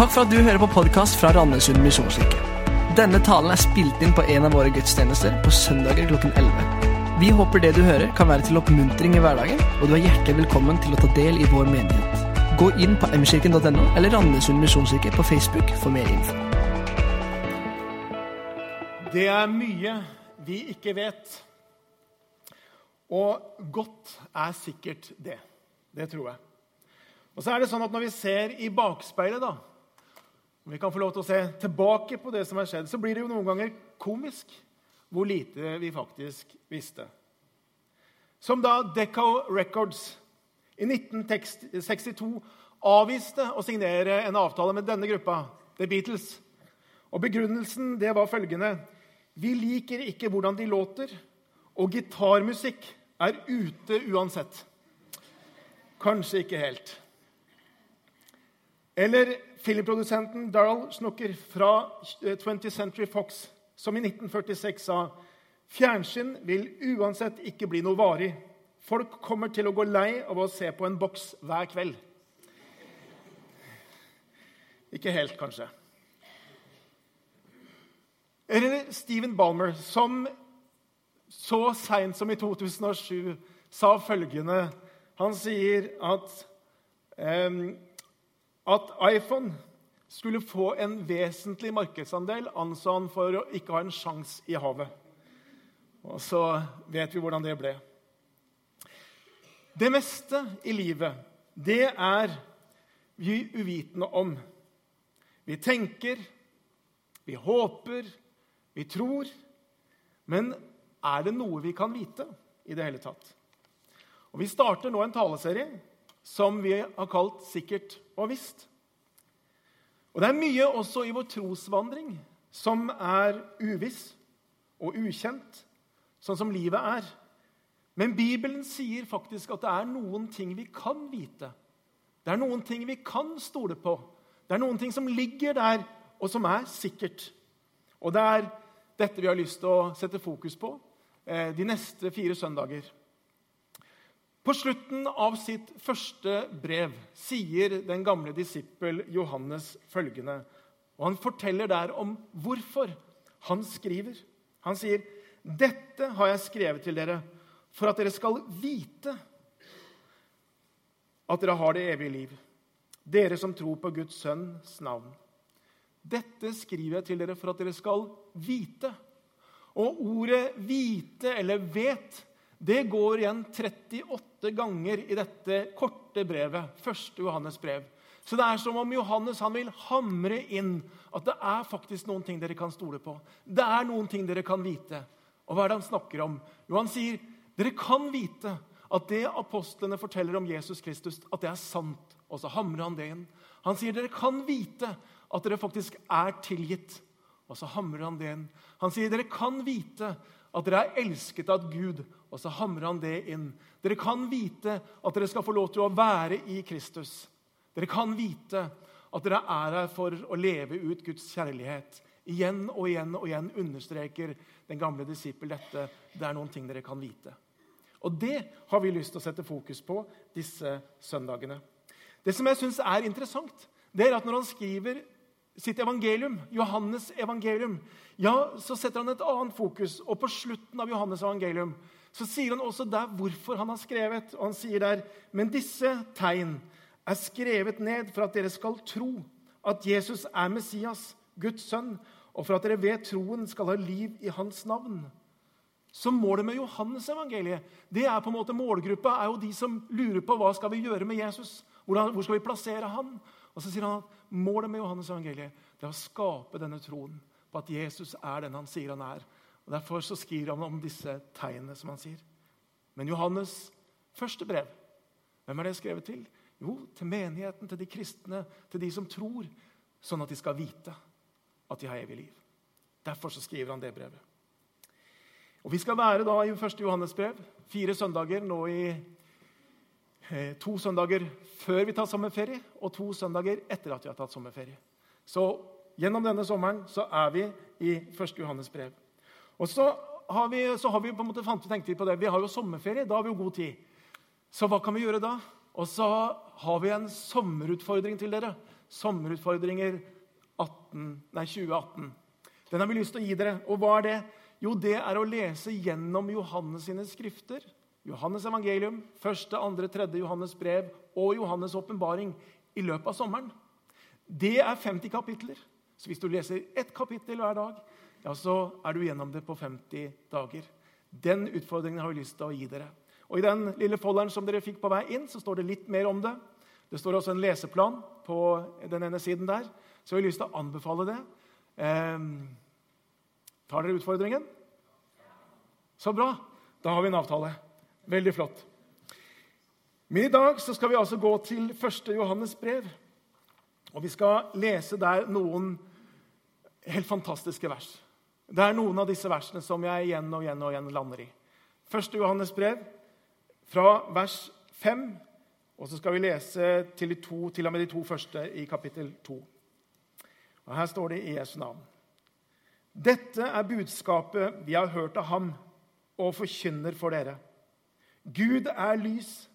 Takk for at du hører på podkast fra Randesund misjonskirke. Denne talen er spilt inn på en av våre gudstjenester på søndager klokken 11. Vi håper det du hører, kan være til oppmuntring i hverdagen, og du er hjertelig velkommen til å ta del i vår menighet. Gå inn på mkirken.no eller Randesund misjonskirke på Facebook for mer info. Det er mye vi ikke vet. Og godt er sikkert det. Det tror jeg. Og så er det sånn at Når vi ser i bakspeilet, da, om vi kan få lov til å se tilbake på det som har skjedd, så blir det jo noen ganger komisk hvor lite vi faktisk visste. Som da Deco Records i 1962 avviste å signere en avtale med denne gruppa, The Beatles. Og Begrunnelsen det var følgende Vi liker ikke hvordan de låter, og gitarmusikk er ute uansett. Kanskje ikke helt. Eller filmprodusenten Daryl Snooker fra 20th eh, Century Fox, som i 1946 sa fjernsyn vil uansett ikke bli noe varig. Folk kommer til å gå lei av å se på en boks hver kveld. Ikke helt, kanskje. Eller Stephen Balmer, som så seint som i 2007 sa følgende Han sier at um, at iPhone skulle få en vesentlig markedsandel, anså han for å ikke ha en sjanse i havet. Og så vet vi hvordan det ble. Det meste i livet, det er vi uvitende om. Vi tenker, vi håper, vi tror. Men er det noe vi kan vite i det hele tatt? Og Vi starter nå en taleserie som vi har kalt 'Sikkert og visst'. Og Det er mye også i vår trosvandring som er uviss og ukjent, sånn som livet er. Men Bibelen sier faktisk at det er noen ting vi kan vite. Det er noen ting vi kan stole på. Det er noen ting som ligger der, og som er sikkert. Og det er dette vi har lyst til å sette fokus på eh, de neste fire søndager. På slutten av sitt første brev sier den gamle disippel Johannes følgende. Og Han forteller der om hvorfor han skriver. Han sier, 'Dette har jeg skrevet til dere for at dere skal vite at dere har det evige liv.' 'Dere som tror på Guds sønns navn.' Dette skriver jeg til dere for at dere skal vite. Og ordet 'vite' eller 'vet' Det går igjen 38 ganger i dette korte brevet. første Johannes brev. Så det er som om Johannes han vil hamre inn at det er faktisk noen ting dere kan stole på. Det er noen ting dere kan vite. Og hva er det han snakker om? Jo, Han sier dere kan vite at det apostlene forteller om Jesus Kristus, at det er sant. Og så hamrer han det inn. Han sier dere kan vite at dere faktisk er tilgitt. Og så hamrer han det inn. Han sier dere kan vite at dere er elsket av Gud. Og så hamrer han det inn. Dere kan vite at dere skal få lov til å være i Kristus. Dere kan vite at dere er her for å leve ut Guds kjærlighet. Igjen og igjen og igjen understreker den gamle disippel dette. Det er noen ting dere kan vite. Og Det har vi lyst til å sette fokus på disse søndagene. Det som jeg syns er interessant, det er at når han skriver sitt evangelium, Johannes' evangelium, ja, så setter han et annet fokus. Og på slutten av Johannes' evangelium så sier han også der hvorfor han har skrevet. Og han sier der Men disse tegn er skrevet ned for at dere skal tro at Jesus er Messias, Guds sønn, og for at dere ved troen skal ha liv i hans navn. Så målet med Johannes evangeliet, det er på en måte målgruppa er jo de som lurer på hva skal vi gjøre med Jesus. Hvor skal vi plassere han? Og så sier han at Målet med Johannes evangeliet det er å skape denne troen på at Jesus er den han sier han er. Og Derfor så skriver han om disse tegnene, som han sier. Men Johannes' første brev, hvem er det skrevet til? Jo, til menigheten, til de kristne, til de som tror, sånn at de skal vite at de har evig liv. Derfor så skriver han det brevet. Og Vi skal være da i 1. Johannes brev fire søndager nå i to søndager før vi tar sommerferie, og to søndager etter at vi har tatt sommerferie. Så gjennom denne sommeren så er vi i 1. Johannes brev. Og så har vi, så har vi på en måte tenkt på det. Vi har jo sommerferie. Da har vi jo god tid. Så hva kan vi gjøre da? Og så har vi en sommerutfordring til dere Sommerutfordringer 18, nei, 2018. Den har vi lyst til å gi dere. Og hva er det? Jo, det er å lese gjennom Johannes sine skrifter. Johannes evangelium, 1., 2., 3. Johannes brev og Johannes' åpenbaring i løpet av sommeren. Det er 50 kapitler. Så hvis du leser ett kapittel hver dag, ja, så er du gjennom det på 50 dager. Den utfordringen har vi lyst til å gi dere. Og I den lille folderen som dere fikk på vei inn, så står det litt mer om det. Det står også en leseplan på den ene siden der, så jeg har lyst til å anbefale det. Eh, tar dere utfordringen? Så bra. Da har vi en avtale. Veldig flott. Men i dag så skal vi altså gå til 1. Johannes brev. Og vi skal lese der noen helt fantastiske vers. Det er noen av disse versene som jeg igjen og igjen og igjen lander i. 1. Johannes brev, fra vers 5, og så skal vi lese til, to, til og med de to første i kapittel 2. Og Her står det i Jesu navn. Dette er budskapet vi har hørt av ham og forkynner for dere. Gud er lys.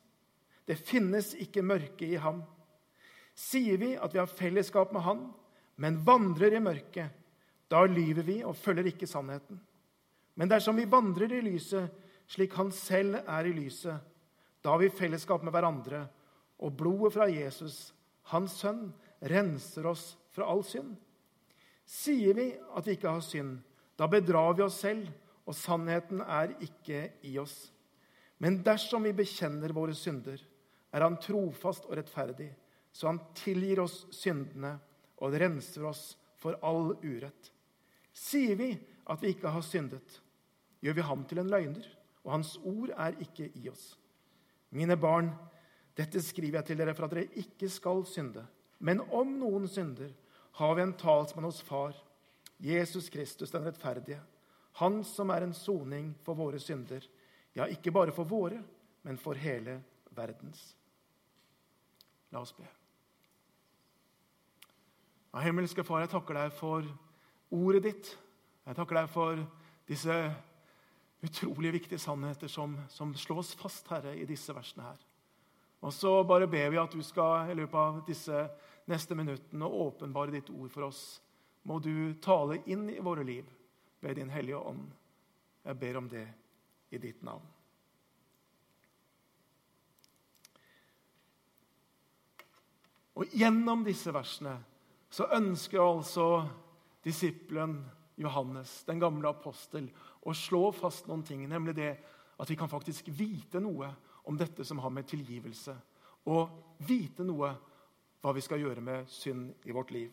Det finnes ikke mørke i ham. Sier vi at vi har fellesskap med Han, men vandrer i mørket, da lyver vi og følger ikke sannheten. Men dersom vi vandrer i lyset, slik Han selv er i lyset, da har vi fellesskap med hverandre, og blodet fra Jesus, Hans sønn, renser oss fra all synd. Sier vi at vi ikke har synd, da bedrar vi oss selv, og sannheten er ikke i oss. Men dersom vi bekjenner våre synder, er Han trofast og rettferdig, så Han tilgir oss syndene og renser oss for all urett. Sier vi at vi ikke har syndet, gjør vi ham til en løgner, og hans ord er ikke i oss. Mine barn, dette skriver jeg til dere for at dere ikke skal synde. Men om noen synder, har vi en talsmann hos Far, Jesus Kristus den rettferdige, Han som er en soning for våre synder, ja, ikke bare for våre, men for hele verdens. La oss be. Ja, himmelske Far, jeg takker deg for ordet ditt. Jeg takker deg for disse utrolig viktige sannheter som, som slås fast, Herre, i disse versene her. Og så bare ber vi at du skal i løpet av disse neste minuttene åpenbare ditt ord for oss. Må du tale inn i våre liv ved Din Hellige Ånd. Jeg ber om det i ditt navn. Og gjennom disse versene så ønsker altså disippelen Johannes, den gamle apostel, å slå fast noen ting, nemlig det at vi kan faktisk vite noe om dette som har med tilgivelse og vite noe hva vi skal gjøre med synd i vårt liv.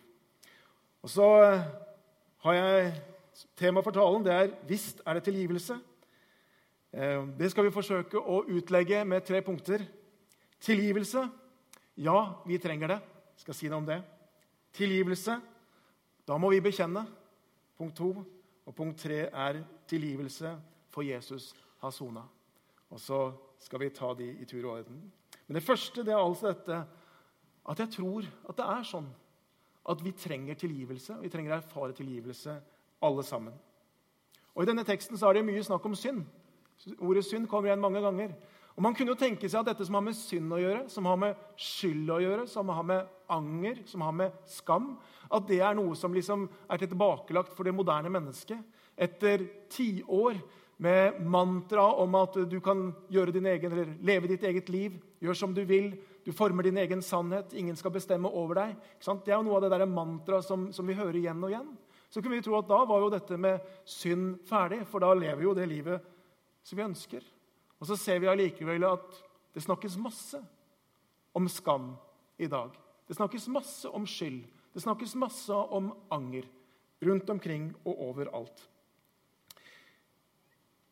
Og så har jeg Tema for talen det er 'Visst er det tilgivelse'. Eh, det skal vi forsøke å utlegge med tre punkter. Tilgivelse. Ja, vi trenger det. Jeg skal si noe om det. Tilgivelse. Da må vi bekjenne. Punkt to. Og punkt tre er tilgivelse for Jesus har sona. Og så skal vi ta de i tur og orden. Men det første det er altså dette at jeg tror at det er sånn at vi trenger tilgivelse. Vi trenger å erfare tilgivelse, alle sammen. Og I denne teksten så er det mye snakk om synd. Ordet synd kommer igjen mange ganger. Og Man kunne jo tenke seg at dette som har med synd å gjøre, som har med skyld å gjøre, som har med anger, som har med skam, at det er noe som liksom er tilbakelagt for det moderne mennesket. Etter tiår med mantra om at du kan gjøre din egen, eller leve ditt eget liv, gjør som du vil, du former din egen sannhet, ingen skal bestemme over deg. Det er jo noe av det der mantraet som, som, vi hører igjen og igjen. Så kunne vi tro at da var jo dette med synd ferdig, for da lever jo det livet som vi ønsker. Og så ser vi allikevel at det snakkes masse om skam i dag. Det snakkes masse om skyld. Det snakkes masse om anger rundt omkring og overalt.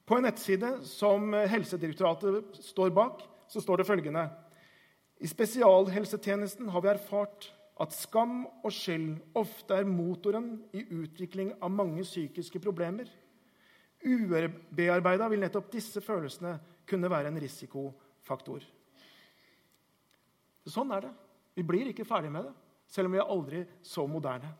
På en nettside som Helsedirektoratet står bak, så står det følgende i spesialhelsetjenesten har vi erfart at skam og skyld ofte er motoren i utvikling av mange psykiske problemer. Ubearbeida vil nettopp disse følelsene kunne være en risikofaktor. Sånn er det. Vi blir ikke ferdig med det, selv om vi er aldri så moderne.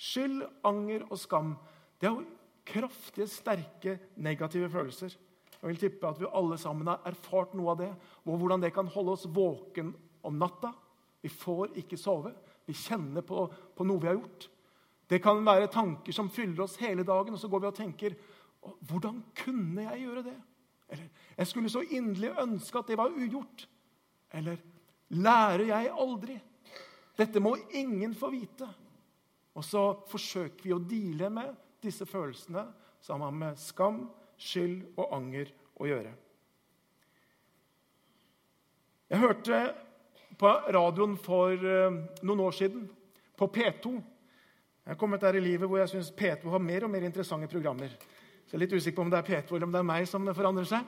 Skyld, anger og skam det er jo kraftige, sterke, negative følelser. Jeg vil tippe at vi alle sammen har erfart noe av det, og hvordan det kan holde oss våken om natta. Vi får ikke sove. Vi kjenner på, på noe vi har gjort. Det kan være tanker som fyller oss hele dagen, og så går vi og tenker Hvordan kunne jeg gjøre det? Eller jeg skulle så inderlig ønske at det var ugjort. Eller lærer jeg aldri? Dette må ingen få vite. Og så forsøker vi å deale med disse følelsene har med skam, skyld og anger å gjøre. Jeg hørte på radioen for eh, noen år siden, på P2. Jeg har kommet der i livet hvor jeg syns P2 har mer og mer interessante programmer. Så jeg er litt usikker på om det er P2 eller om det er meg som forandrer seg.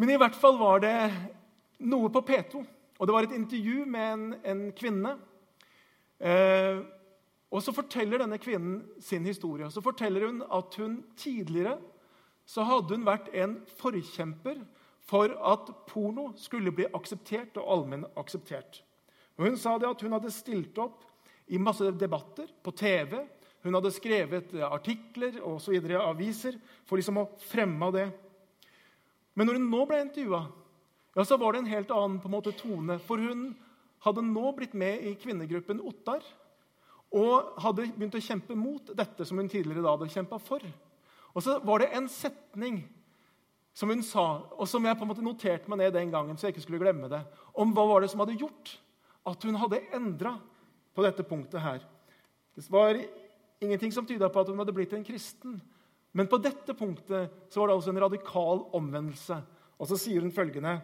Men i hvert fall var det noe på P2. Og det var et intervju med en, en kvinne. Eh, og så forteller denne kvinnen sin historie. Så forteller hun at hun tidligere så hadde hun vært en forkjemper for at porno skulle bli akseptert og allmenn akseptert. Og hun sa det at hun hadde stilt opp i masse debatter på TV. Hun hadde skrevet artikler og så videre, aviser for liksom å fremme det. Men når hun nå ble intervjua, ja, så var det en helt annen på en måte, tone. For hun hadde nå blitt med i kvinnegruppen Ottar og hadde begynt å kjempe mot dette som hun tidligere da hadde kjempa for. Og så var det en setning som hun sa, og som jeg på en måte noterte meg ned den gangen, så jeg ikke skulle glemme det, om hva var det som hadde gjort at hun hadde endra på dette punktet her. Det var ingenting som tyda på at hun hadde blitt en kristen. Men på dette punktet så var det altså en radikal omvendelse. Og så sier hun følgende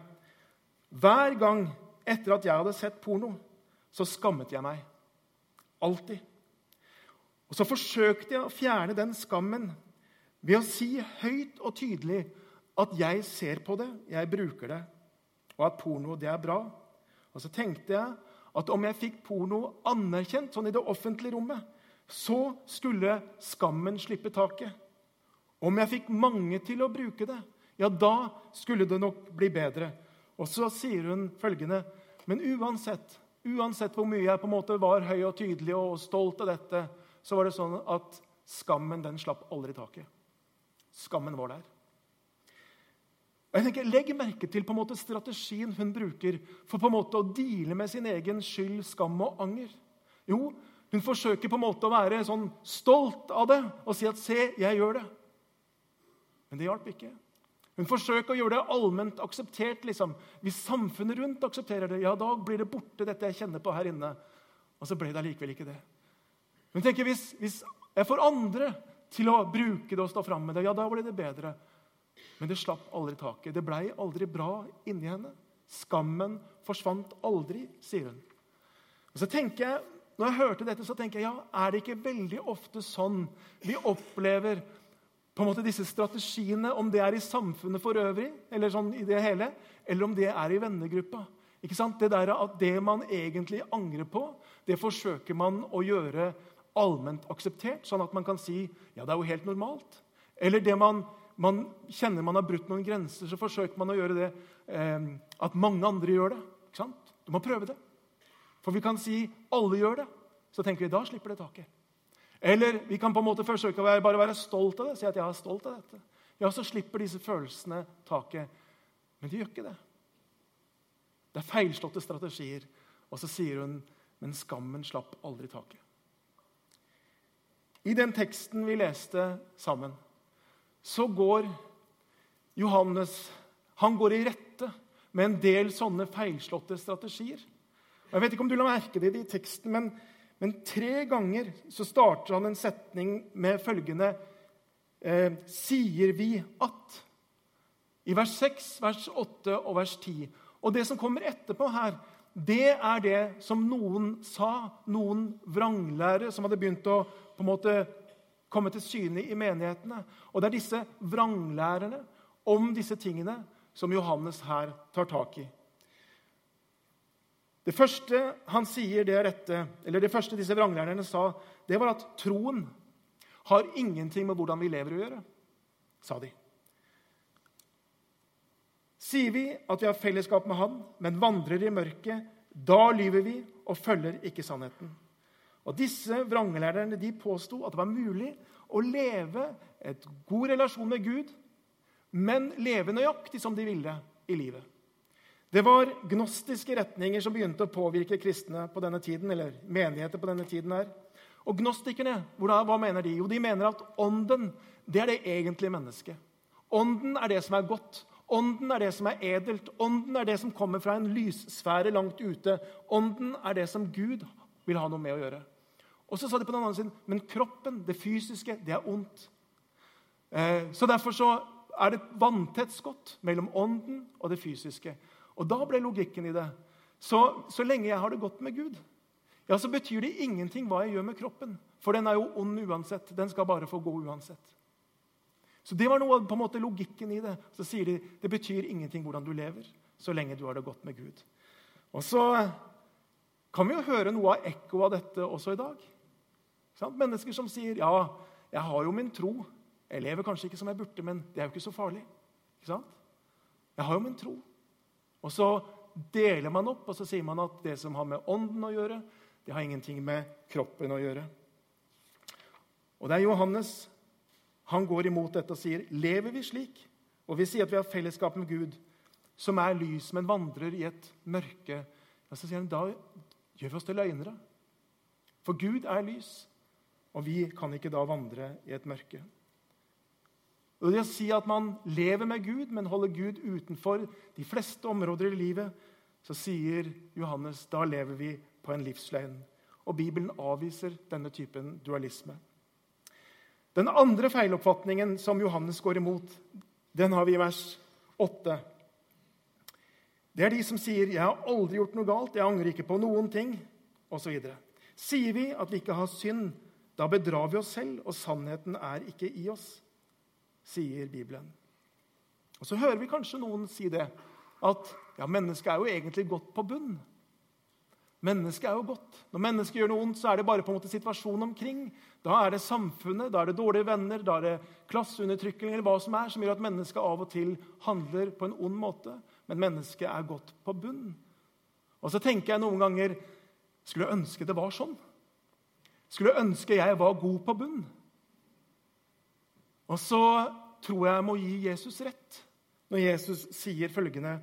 Hver gang etter at jeg hadde sett porno, så skammet jeg meg. Alltid. Og så forsøkte jeg å fjerne den skammen ved å si høyt og tydelig at jeg ser på det, jeg bruker det, og at porno det er bra. Og så tenkte jeg at om jeg fikk porno anerkjent sånn i det offentlige rommet, så skulle skammen slippe taket. Om jeg fikk mange til å bruke det, ja, da skulle det nok bli bedre. Og så sier hun følgende Men uansett, uansett hvor mye jeg på en måte var høy og tydelig og stolt av dette, så var det sånn at skammen den slapp aldri taket. Skammen var der. Jeg tenker, Legg merke til på en måte strategien hun bruker for på en måte å deale med sin egen skyld, skam og anger. Jo, hun forsøker på en måte å være sånn stolt av det og si at 'se, jeg gjør det'. Men det hjalp ikke. Hun forsøker å gjøre det allment akseptert. liksom. Hvis samfunnet rundt aksepterer det, ja, da blir det borte, dette jeg kjenner på her inne. Og så ble det allikevel ikke det. Hun tenker, hvis, hvis jeg får andre til å bruke det og stå fram med det, ja, da blir det bedre. Men det slapp aldri taket. Det blei aldri bra inni henne. Skammen forsvant aldri, sier hun. Og så tenker jeg, Når jeg hørte dette, så tenker jeg, ja, er det ikke veldig ofte sånn vi opplever på en måte disse strategiene, om det er i samfunnet for øvrig, eller sånn i det hele, eller om det er i vennegruppa? Ikke sant? Det der at det man egentlig angrer på, det forsøker man å gjøre allment akseptert, sånn at man kan si ja, det er jo helt normalt. Eller det man man kjenner man har brutt noen grenser, så forsøker man å gjøre det eh, at mange andre gjør det. Ikke sant? Du må prøve det. For vi kan si alle gjør det. Så tenker vi da slipper det taket. Eller vi kan på en måte forsøke å være, bare være stolt av det. Si at jeg er stolt av dette. Ja, så slipper disse følelsene taket. Men de gjør ikke det. Det er feilslåtte strategier. Og så sier hun men skammen slapp aldri taket. I den teksten vi leste sammen, så går Johannes han går i rette med en del sånne feilslåtte strategier. Jeg vet ikke om du la merke det i teksten, men, men tre ganger så starter han en setning med følgende eh, Sier vi at? I vers 6, vers 8 og vers 10. Og det som kommer etterpå her, det er det som noen sa, noen vranglærere som hadde begynt å på en måte komme til syne i menighetene. Og det er disse vranglærerne om disse tingene som Johannes her tar tak i. Det første han sier det rette, eller det første disse vranglærerne sa, det var at troen har ingenting med hvordan vi lever å gjøre, sa de. Sier vi at vi har fellesskap med Han, men vandrer i mørket, da lyver vi og følger ikke sannheten. Og Disse vranglærerne de påsto at det var mulig å leve et god relasjon med Gud, men leve nøyaktig som de ville i livet. Det var gnostiske retninger som begynte å påvirke kristne på denne tiden, eller menigheter på denne tiden. her. Og Gnostikerne hva mener de? Jo, de mener at ånden det er det egentlige mennesket. Ånden er det som er godt. Ånden er det som er edelt. Ånden er det som kommer fra en lyssfære langt ute. Ånden er det som Gud vil ha noe med å gjøre. Og så sa de på den andre siden men kroppen, det fysiske, det er ondt. Eh, så Derfor så er det vanntett skott mellom ånden og det fysiske. Og da ble logikken i det. Så, så lenge jeg har det godt med Gud, ja, så betyr det ingenting hva jeg gjør med kroppen. For den er jo ond uansett. Den skal bare få gå uansett. Så Det var noe på en måte logikken i det. Så sier de det betyr ingenting hvordan du lever, så lenge du har det godt med Gud. Og så kan vi jo høre noe av ekkoet av dette også i dag. Mennesker som sier ja, jeg har jo min tro. Jeg lever kanskje ikke som jeg burde, men det er jo ikke så farlig. Ikke sant? Jeg har jo min tro. Og så deler man opp, og så sier man at det som har med ånden å gjøre, det har ingenting med kroppen å gjøre. Og det er Johannes. Han går imot dette og sier, 'Lever vi slik?' Og vi sier at vi har fellesskap med Gud, som er lys, men vandrer i et mørke. Ja, så sier han, Da gjør vi oss til løgnere. For Gud er lys, og vi kan ikke da vandre i et mørke. Og det å si at man lever med Gud, men holder Gud utenfor de fleste områder i livet, så sier Johannes da lever vi på en livsløgn. Og Bibelen avviser denne typen dualisme. Den andre feiloppfatningen som Johannes går imot, den har vi i vers 8. Det er de som sier 'Jeg har aldri gjort noe galt, jeg angrer ikke på noen ting', osv. Sier vi at vi ikke har synd, da bedrar vi oss selv, og sannheten er ikke i oss sier Bibelen. Og Så hører vi kanskje noen si det, at ja, mennesket er jo egentlig godt på bunn. Mennesket er jo godt. Når mennesket gjør noe ondt, så er det bare på en måte situasjonen omkring. Da er det samfunnet, da er det dårlige venner, da er det klasseundertrykking eller hva som er, som gjør at mennesket av og til handler på en ond måte. Men mennesket er godt på bunn. Og så tenker jeg noen ganger skulle jeg ønske det var sånn. Skulle jeg ønske jeg var god på bunn. Og så tror jeg jeg må gi Jesus rett når Jesus sier følgende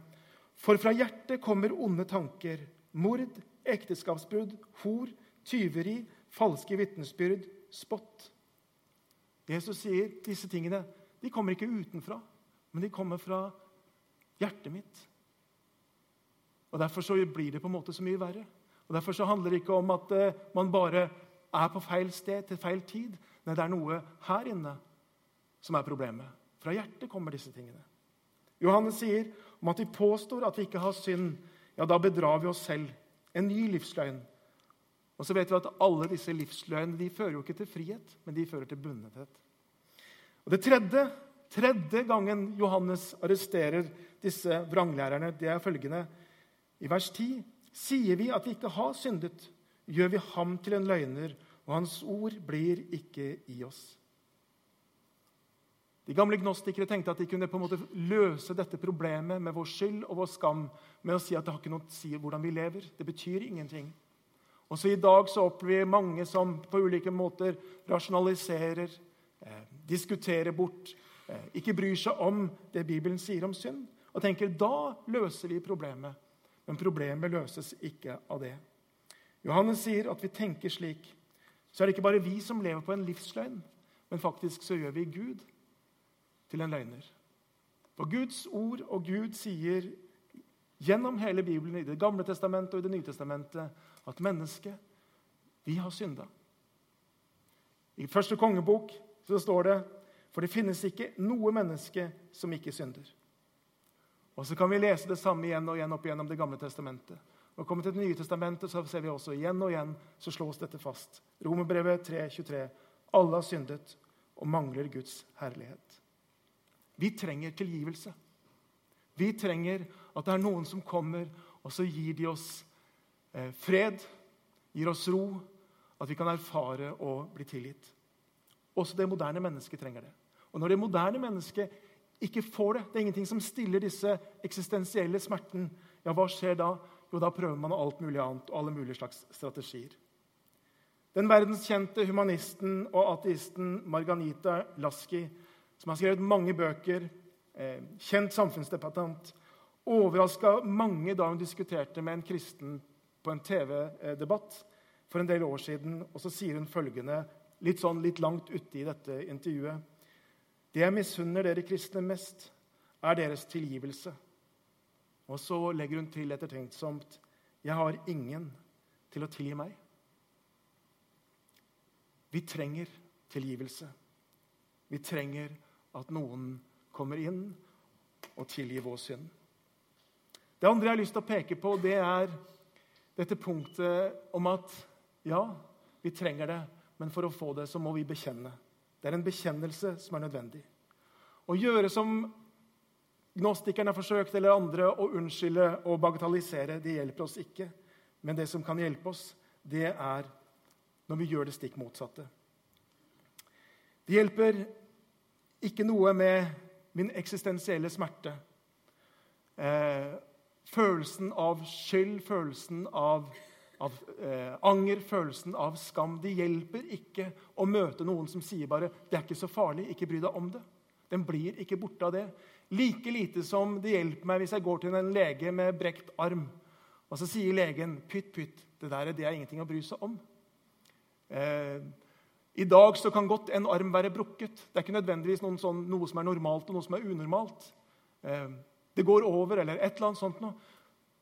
For fra hjertet kommer onde tanker, mord, ekteskapsbrudd, hor, tyveri, falske vitnesbyrd, spott. Jesus sier disse tingene de kommer ikke utenfra, men de kommer fra hjertet mitt. Og Derfor så blir det på en måte så mye verre. Og Derfor så handler det ikke om at uh, man bare er på feil sted til feil tid. Nei, det er noe her inne som er problemet. Fra hjertet kommer disse tingene. Johannes sier om at vi påstår at vi ikke har synd, ja, da bedrar vi oss selv. En ny livsløgn. Og så vet vi at alle disse livsløgnene de fører jo ikke til frihet, men de fører til bundethet. Og Det tredje, tredje gangen Johannes arresterer disse vranglærerne, det er følgende. I vers 10 sier vi at vi ikke har syndet, gjør vi ham til en løgner, og hans ord blir ikke i oss. De gamle gnostikere tenkte at de kunne på en måte løse dette problemet med vår skyld og vår skam med å si at det har ikke noe å si hvordan vi lever. Det betyr ingenting. Også I dag så opplever vi mange som på ulike måter rasjonaliserer, eh, diskuterer bort, eh, ikke bryr seg om det Bibelen sier om synd, og tenker da løser vi problemet. Men problemet løses ikke av det. Johannes sier at vi tenker slik. Så er det ikke bare vi som lever på en livsløgn, men faktisk så gjør vi Gud til en løgner. For Guds ord og Gud sier gjennom hele Bibelen, i Det gamle testamentet og i Det nye testamentet, at mennesket, vi har synda. I første kongebok så står det for det finnes ikke noe menneske som ikke synder. Og Så kan vi lese det samme igjen og igjen opp igjennom Det gamle testamentet. Når vi kommer til Det nye testamentet, så ser vi også igjen og igjen så slås dette fast. Romerbrevet 3,23. Alle har syndet og mangler Guds herlighet. Vi trenger tilgivelse. Vi trenger at det er noen som kommer, og så gir de oss eh, fred, gir oss ro, at vi kan erfare å bli tilgitt. Også det moderne mennesket trenger det. Og når det moderne mennesket ikke får det, det er ingenting som stiller disse eksistensielle smerten, ja, hva skjer da? Jo, da prøver man alt mulig annet og alle mulige slags strategier. Den verdenskjente humanisten og ateisten Marganita Lasky som har skrevet mange bøker, eh, kjent samfunnsdebattant, overraska mange da hun diskuterte med en kristen på en TV-debatt for en del år siden. Og så sier hun følgende, litt, sånn, litt langt ute i dette intervjuet. Det jeg misunner dere kristne mest, er deres tilgivelse. Og så legger hun til ettertenksomt Jeg har ingen til å tilgi meg. Vi trenger tilgivelse. Vi trenger at noen kommer inn og tilgir vår synd. Det andre jeg har lyst til å peke på, det er dette punktet om at ja, vi trenger det, men for å få det så må vi bekjenne. Det er en bekjennelse som er nødvendig. Å gjøre som gnostikerne har forsøkt, eller andre, å unnskylde og bagatellisere, det hjelper oss ikke. Men det som kan hjelpe oss, det er når vi gjør det stikk motsatte. Det hjelper ikke noe med min eksistensielle smerte. Eh, følelsen av skyld, følelsen av av eh, anger, følelsen av skam. Det hjelper ikke å møte noen som sier bare 'Det er ikke så farlig. Ikke bry deg om det.' Den blir ikke borte av det. Like lite som det hjelper meg hvis jeg går til en lege med brekt arm, og så sier legen 'Pytt, pytt, det der det er ingenting å bry seg om'. Eh, I dag så kan godt en arm være brukket. Det er ikke nødvendigvis sånn, noe som er normalt og noe som er unormalt. Eh, det går over, eller et eller annet sånt noe.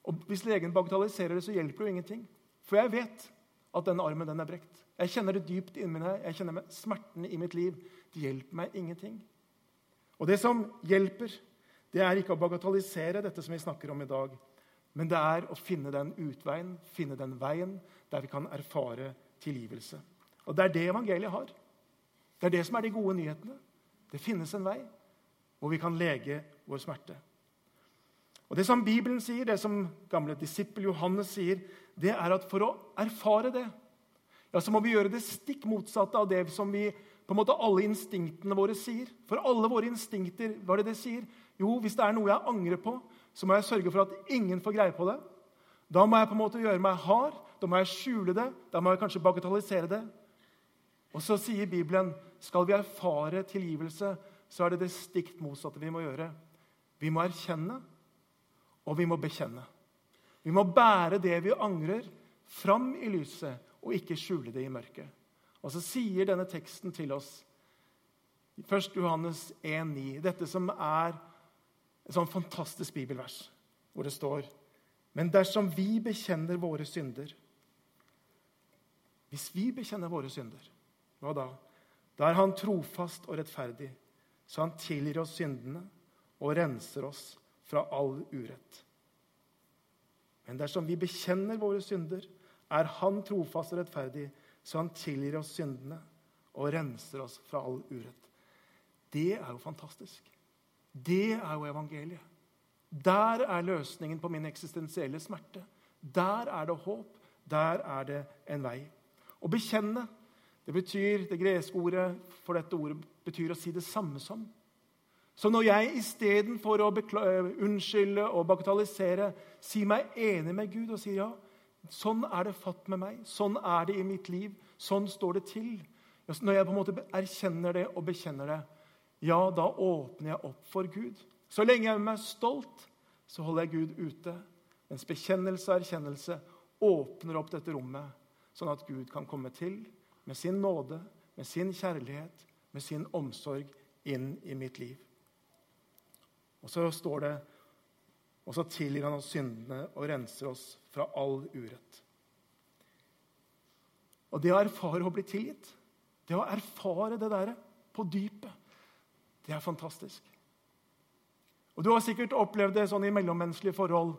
Og Hvis legen bagatelliserer det, så hjelper det jo ingenting. For jeg vet at denne armen den er brekt. Jeg kjenner det dypt inni meg. Jeg kjenner smertene i mitt liv. Det hjelper meg ingenting. Og det som hjelper, det er ikke å bagatellisere dette som vi snakker om i dag, men det er å finne den utveien, finne den veien der vi kan erfare tilgivelse. Og det er det evangeliet har. Det er det som er de gode nyhetene. Det finnes en vei hvor vi kan lege vår smerte. Og Det som Bibelen sier, det som gamle disippel Johannes sier, det er at for å erfare det, ja, så må vi gjøre det stikk motsatte av det som vi på en måte alle instinktene våre sier. For alle våre instinkter, hva er det det sier? Jo, hvis det er noe jeg angrer på, så må jeg sørge for at ingen får greie på det. Da må jeg på en måte gjøre meg hard, da må jeg skjule det, da må jeg kanskje bagatellisere det. Og så sier Bibelen skal vi erfare tilgivelse, så er det det stikk motsatte vi må gjøre. Vi må erkjenne, og vi må bekjenne. Vi må bære det vi angrer, fram i lyset og ikke skjule det i mørket. Og så sier denne teksten til oss, 1. Johannes 1,9, dette som er et sånn fantastisk bibelvers, hvor det står Men dersom vi bekjenner våre synder Hvis vi bekjenner våre synder, hva da? Da er Han trofast og rettferdig, så Han tilgir oss syndene og renser oss fra all urett. Men dersom vi bekjenner våre synder, er Han trofast og rettferdig, så Han tilgir oss syndene og renser oss fra all urett. Det er jo fantastisk. Det er jo evangeliet. Der er løsningen på min eksistensielle smerte. Der er det håp. Der er det en vei. Å bekjenne det betyr, det greske ordet for dette ordet betyr å si det samme som. Så når jeg istedenfor å eh, unnskylde og bagatellisere sier meg enig med Gud og sier ja, sånn er det fatt med meg, sånn er det i mitt liv, sånn står det til Når jeg på en måte erkjenner det og bekjenner det, ja, da åpner jeg opp for Gud. Så lenge jeg er meg stolt, så holder jeg Gud ute. Mens bekjennelse og erkjennelse åpner opp dette rommet, sånn at Gud kan komme til med sin nåde, med sin kjærlighet, med sin omsorg inn i mitt liv. Og så står det Og så tilgir han oss syndene og renser oss fra all urett. Og det å erfare å bli tilgitt, det å erfare det der på dypet, det er fantastisk. Og Du har sikkert opplevd det sånn i mellommenneskelige forhold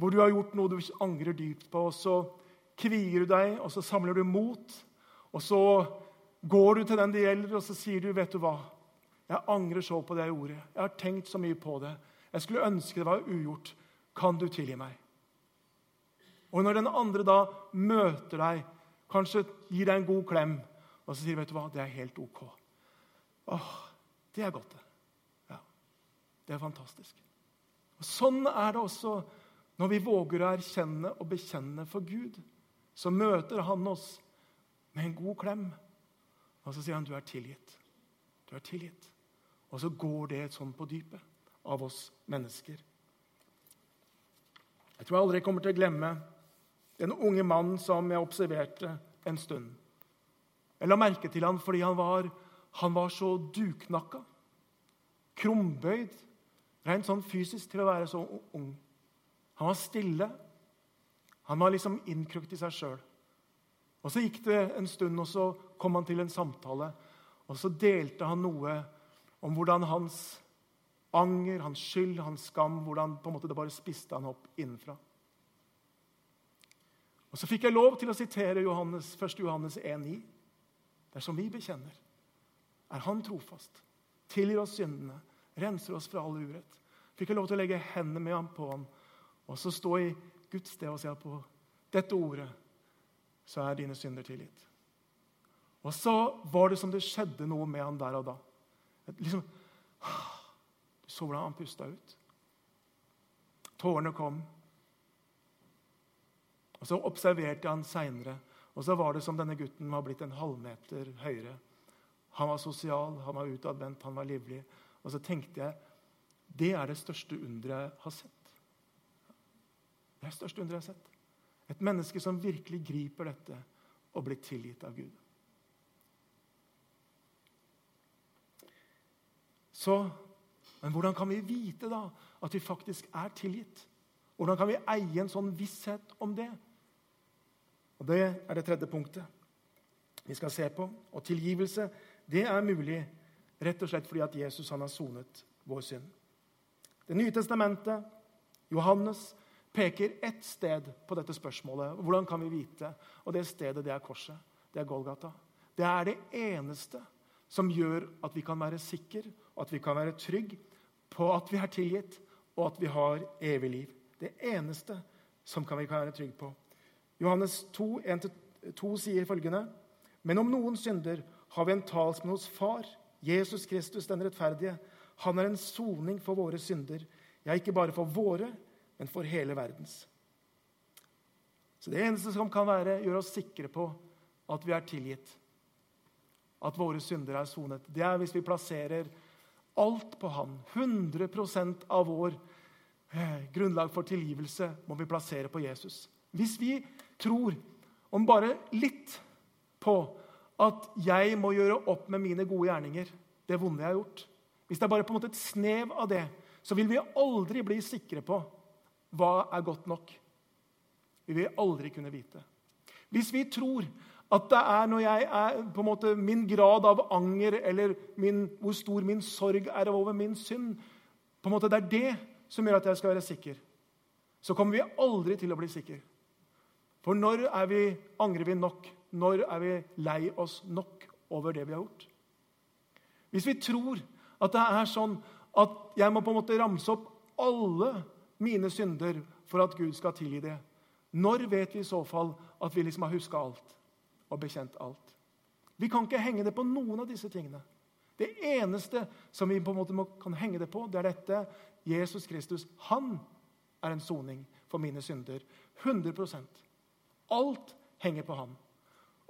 hvor du har gjort noe du angrer dypt på, og så kvier du deg, og så samler du mot, og så går du til den det gjelder, og så sier du, 'Vet du hva? Jeg angrer så på det jeg gjorde. Jeg har tenkt så mye på det. Jeg skulle ønske det var ugjort. Kan du tilgi meg? Og når den andre da møter deg, kanskje gir deg en god klem, og så sier vet du hva, det er helt ok. Åh, Det er godt, det. Ja, Det er fantastisk. Og Sånn er det også når vi våger å erkjenne og bekjenne for Gud. Så møter han oss med en god klem, og så sier han du er tilgitt. Du er tilgitt. Og så går det sånn på dypet av oss mennesker. Jeg tror jeg aldri kommer til å glemme den unge mannen som jeg observerte en stund. Jeg la merke til han fordi han var, han var så duknakka, krumbøyd, rent sånn fysisk til å være så ung. Han var stille. Han var liksom innkrukt i seg sjøl. Og Så gikk det en stund, og så kom han til en samtale. Og så delte han noe om hvordan hans anger, hans skyld, hans skam hvordan på en måte det bare spiste han opp innenfra. Og Så fikk jeg lov til å sitere Johannes, 1. Johannes 1,9. Dersom vi bekjenner, er Han trofast, tilgir oss syndene, renser oss fra all urett. Fikk jeg lov til å legge hendene med ham på ham og så stå i Guds sted og se på dette ordet så er dine synder tilgitt. Og så var det som det skjedde noe med han der og da. Liksom, du så hvordan han pusta ut. Tårene kom. Og Så observerte jeg han seinere, og så var det som denne gutten var blitt en halvmeter høyere. Han var sosial, han var utadvendt, han var livlig. Og så tenkte jeg det er det største underet jeg har sett. Det er det største underet jeg har sett. Et menneske som virkelig griper dette og blir tilgitt av Gud. Så, Men hvordan kan vi vite da at vi faktisk er tilgitt? Hvordan kan vi eie en sånn visshet om det? Og Det er det tredje punktet vi skal se på. Og tilgivelse det er mulig rett og slett fordi at Jesus han har sonet vår synd. Det nye testamentet, Johannes, peker ett sted på dette spørsmålet. Hvordan kan vi vite? Og det stedet det er korset. Det er Golgata. Det er det eneste som gjør at vi kan være sikre og at vi kan være trygge på at vi er tilgitt, og at vi har evig liv. Det eneste som vi kan være trygge på. Johannes 2, 1-2 sier følgende.: Men om noen synder har vi en talsmann hos Far, Jesus Kristus den rettferdige. Han er en soning for våre synder. Ja, ikke bare for våre, men for hele verdens. Så Det eneste som kan være, gjøre oss sikre på at vi er tilgitt, at våre synder er sonet, det er hvis vi plasserer alt på Han. 100 av vår eh, grunnlag for tilgivelse må vi plassere på Jesus. Hvis vi tror om bare litt på at jeg må gjøre opp med mine gode gjerninger, det vonde jeg har gjort Hvis det er bare på en måte et snev av det, så vil vi aldri bli sikre på hva er godt nok? Vi vil aldri kunne vite. Hvis vi tror at det er når jeg er på en måte min grad av anger eller min, hvor stor min sorg er over min synd på en måte Det er det som gjør at jeg skal være sikker. Så kommer vi aldri til å bli sikre. For når vi, angrer vi nok? Når er vi lei oss nok over det vi har gjort? Hvis vi tror at det er sånn at jeg må på en måte ramse opp alle mine synder for at Gud skal tilgi det. Når vet vi i så fall at vi liksom har huska alt og bekjent alt? Vi kan ikke henge det på noen av disse tingene. Det eneste som vi på en måte kan henge det på, det er dette. Jesus Kristus, han er en soning for mine synder. 100% Alt henger på han.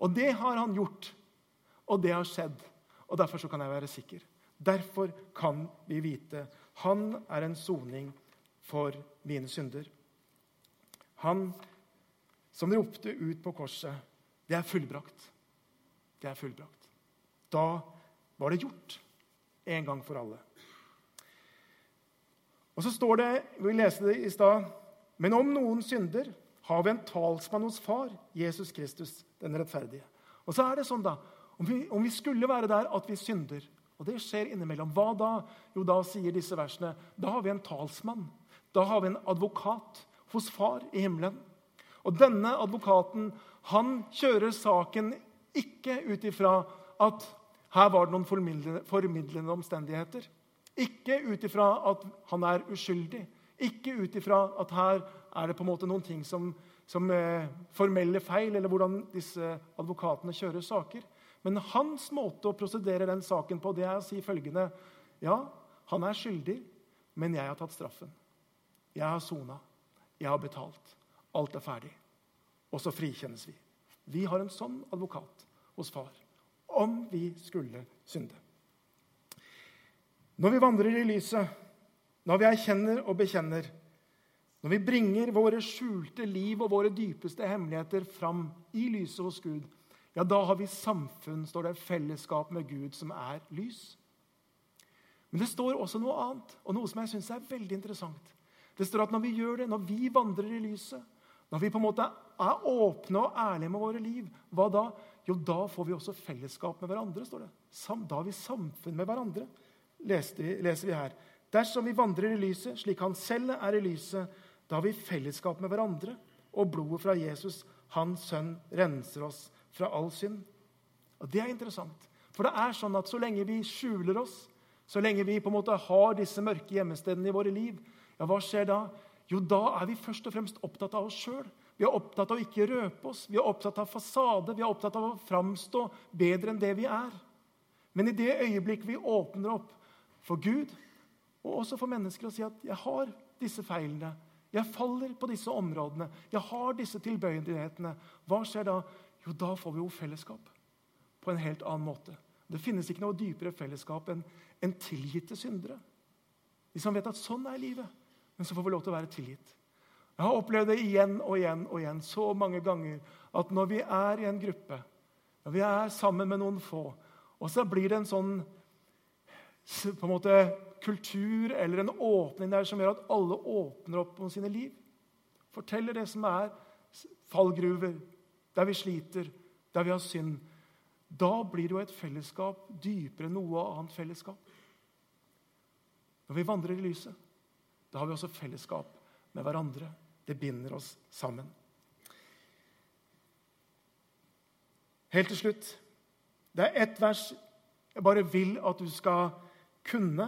Og det har han gjort, og det har skjedd. Og Derfor så kan jeg være sikker. Derfor kan vi vite han er en soning for mine synder. Han som ropte ut på korset, det er fullbrakt. Det er fullbrakt. Da var det gjort en gang for alle. Og så står det, vi leste det i stad, men om noen synder har vi en talsmann hos Far, Jesus Kristus, den rettferdige. Og så er det sånn da, om vi, om vi skulle være der at vi synder, og det skjer innimellom, hva da? Jo, da sier disse versene da har vi en talsmann da har vi en advokat hos Far i himmelen. Og denne advokaten han kjører saken ikke ut ifra at her var det noen formidlende omstendigheter. Ikke ut ifra at han er uskyldig. Ikke ut ifra at her er det på en måte noen ting som, som eh, formelle feil, eller hvordan disse advokatene kjører saker. Men hans måte å prosedere den saken på det er å si følgende Ja, han er skyldig, men jeg har tatt straffen. Jeg har sona. Jeg har betalt. Alt er ferdig. Og så frikjennes vi. Vi har en sånn advokat hos far om vi skulle synde. Når vi vandrer i lyset, når vi erkjenner og bekjenner, Når vi bringer våre skjulte liv og våre dypeste hemmeligheter fram i lyset hos Gud, ja, da har vi samfunn, står det, fellesskap med Gud, som er lys. Men det står også noe annet, og noe som jeg syns er veldig interessant. Det står at når vi gjør det, når vi vandrer i lyset, når vi på en måte er åpne og ærlige med våre liv, hva da? Jo, da får vi også fellesskap med hverandre. står det. Da har vi samfunn med hverandre, leser vi her. Dersom vi vandrer i lyset, slik han selv er i lyset, da har vi fellesskap med hverandre. Og blodet fra Jesus, hans sønn, renser oss fra all synd. Og Det er interessant. For det er sånn at så lenge vi skjuler oss, så lenge vi på en måte har disse mørke gjemmestedene i våre liv, ja, hva skjer da? Jo, da er vi først og fremst opptatt av oss sjøl. Vi er opptatt av å ikke røpe oss, vi er opptatt av fasade, vi er opptatt av å framstå bedre enn det vi er. Men i det øyeblikk vi åpner opp for Gud, og også for mennesker, og sier at 'jeg har disse feilene', 'jeg faller på disse områdene', 'jeg har disse tilbøyelighetene', hva skjer da? Jo, da får vi jo fellesskap på en helt annen måte. Det finnes ikke noe dypere fellesskap enn en tilgitte syndere. De som vet at sånn er livet, men så får vi lov til å være tilgitt. Jeg har opplevd det igjen og igjen og igjen så mange ganger at når vi er i en gruppe, når vi er sammen med noen få, og så blir det en sånn på en måte kultur eller en åpning der som gjør at alle åpner opp om sine liv, forteller det som er fallgruver, der vi sliter, der vi har synd, da blir det jo et fellesskap dypere enn noe annet fellesskap. Når vi vandrer i lyset, da har vi også fellesskap med hverandre. Det binder oss sammen. Helt til slutt Det er ett vers jeg bare vil at du skal kunne,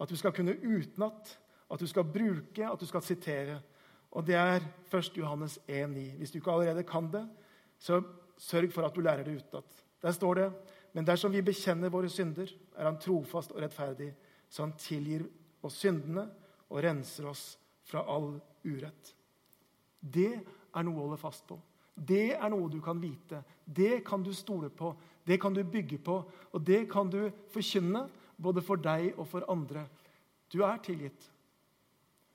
at du skal kunne utenat, at du skal bruke, at du skal sitere. Og det er 1. Johannes 1,9. Hvis du ikke allerede kan det, så sørg for at du lærer det utenat. Der står det men dersom vi bekjenner våre synder, er Han trofast og rettferdig, så Han tilgir oss syndene og renser oss fra all urett. Det er noe å holde fast på. Det er noe du kan vite. Det kan du stole på. Det kan du bygge på. Og det kan du forkynne, både for deg og for andre. Du er tilgitt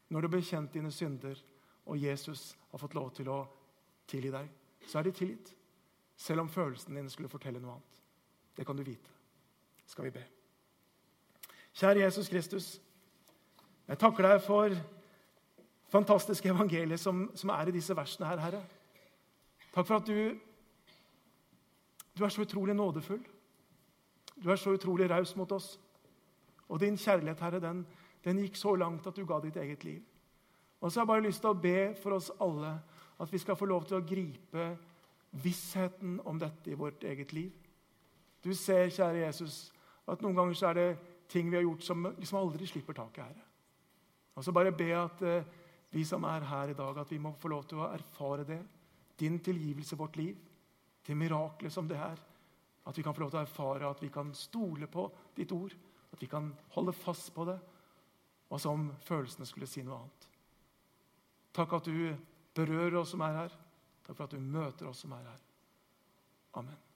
når du har bekjent dine synder, og Jesus har fått lov til å tilgi deg. Så er de tilgitt, selv om følelsene dine skulle fortelle noe annet. Det kan du vite. Skal vi be. Kjære Jesus Kristus. Jeg takker deg for fantastiske evangeliet som, som, er i disse versene her, Herre. Takk for at du, du er så utrolig nådefull. Du er så utrolig raus mot oss. Og din kjærlighet, Herre, den, den, gikk så langt at du ga ditt eget liv. Og så har jeg bare lyst til å be for oss alle at vi skal få lov til å gripe vissheten om dette i vårt eget liv. Du ser, kjære Jesus, at noen ganger så er det ting vi har gjort som liksom aldri slipper taket, Herre. Og så bare be at eh, vi som er her i dag, at vi må få lov til å erfare det. Din tilgivelse i vårt liv. Det miraklet som det er. At vi kan få lov til å erfare at vi kan stole på ditt ord. At vi kan holde fast på det. Og som følelsene skulle si noe annet. Takk at du berører oss som er her. Takk for at du møter oss som er her. Amen.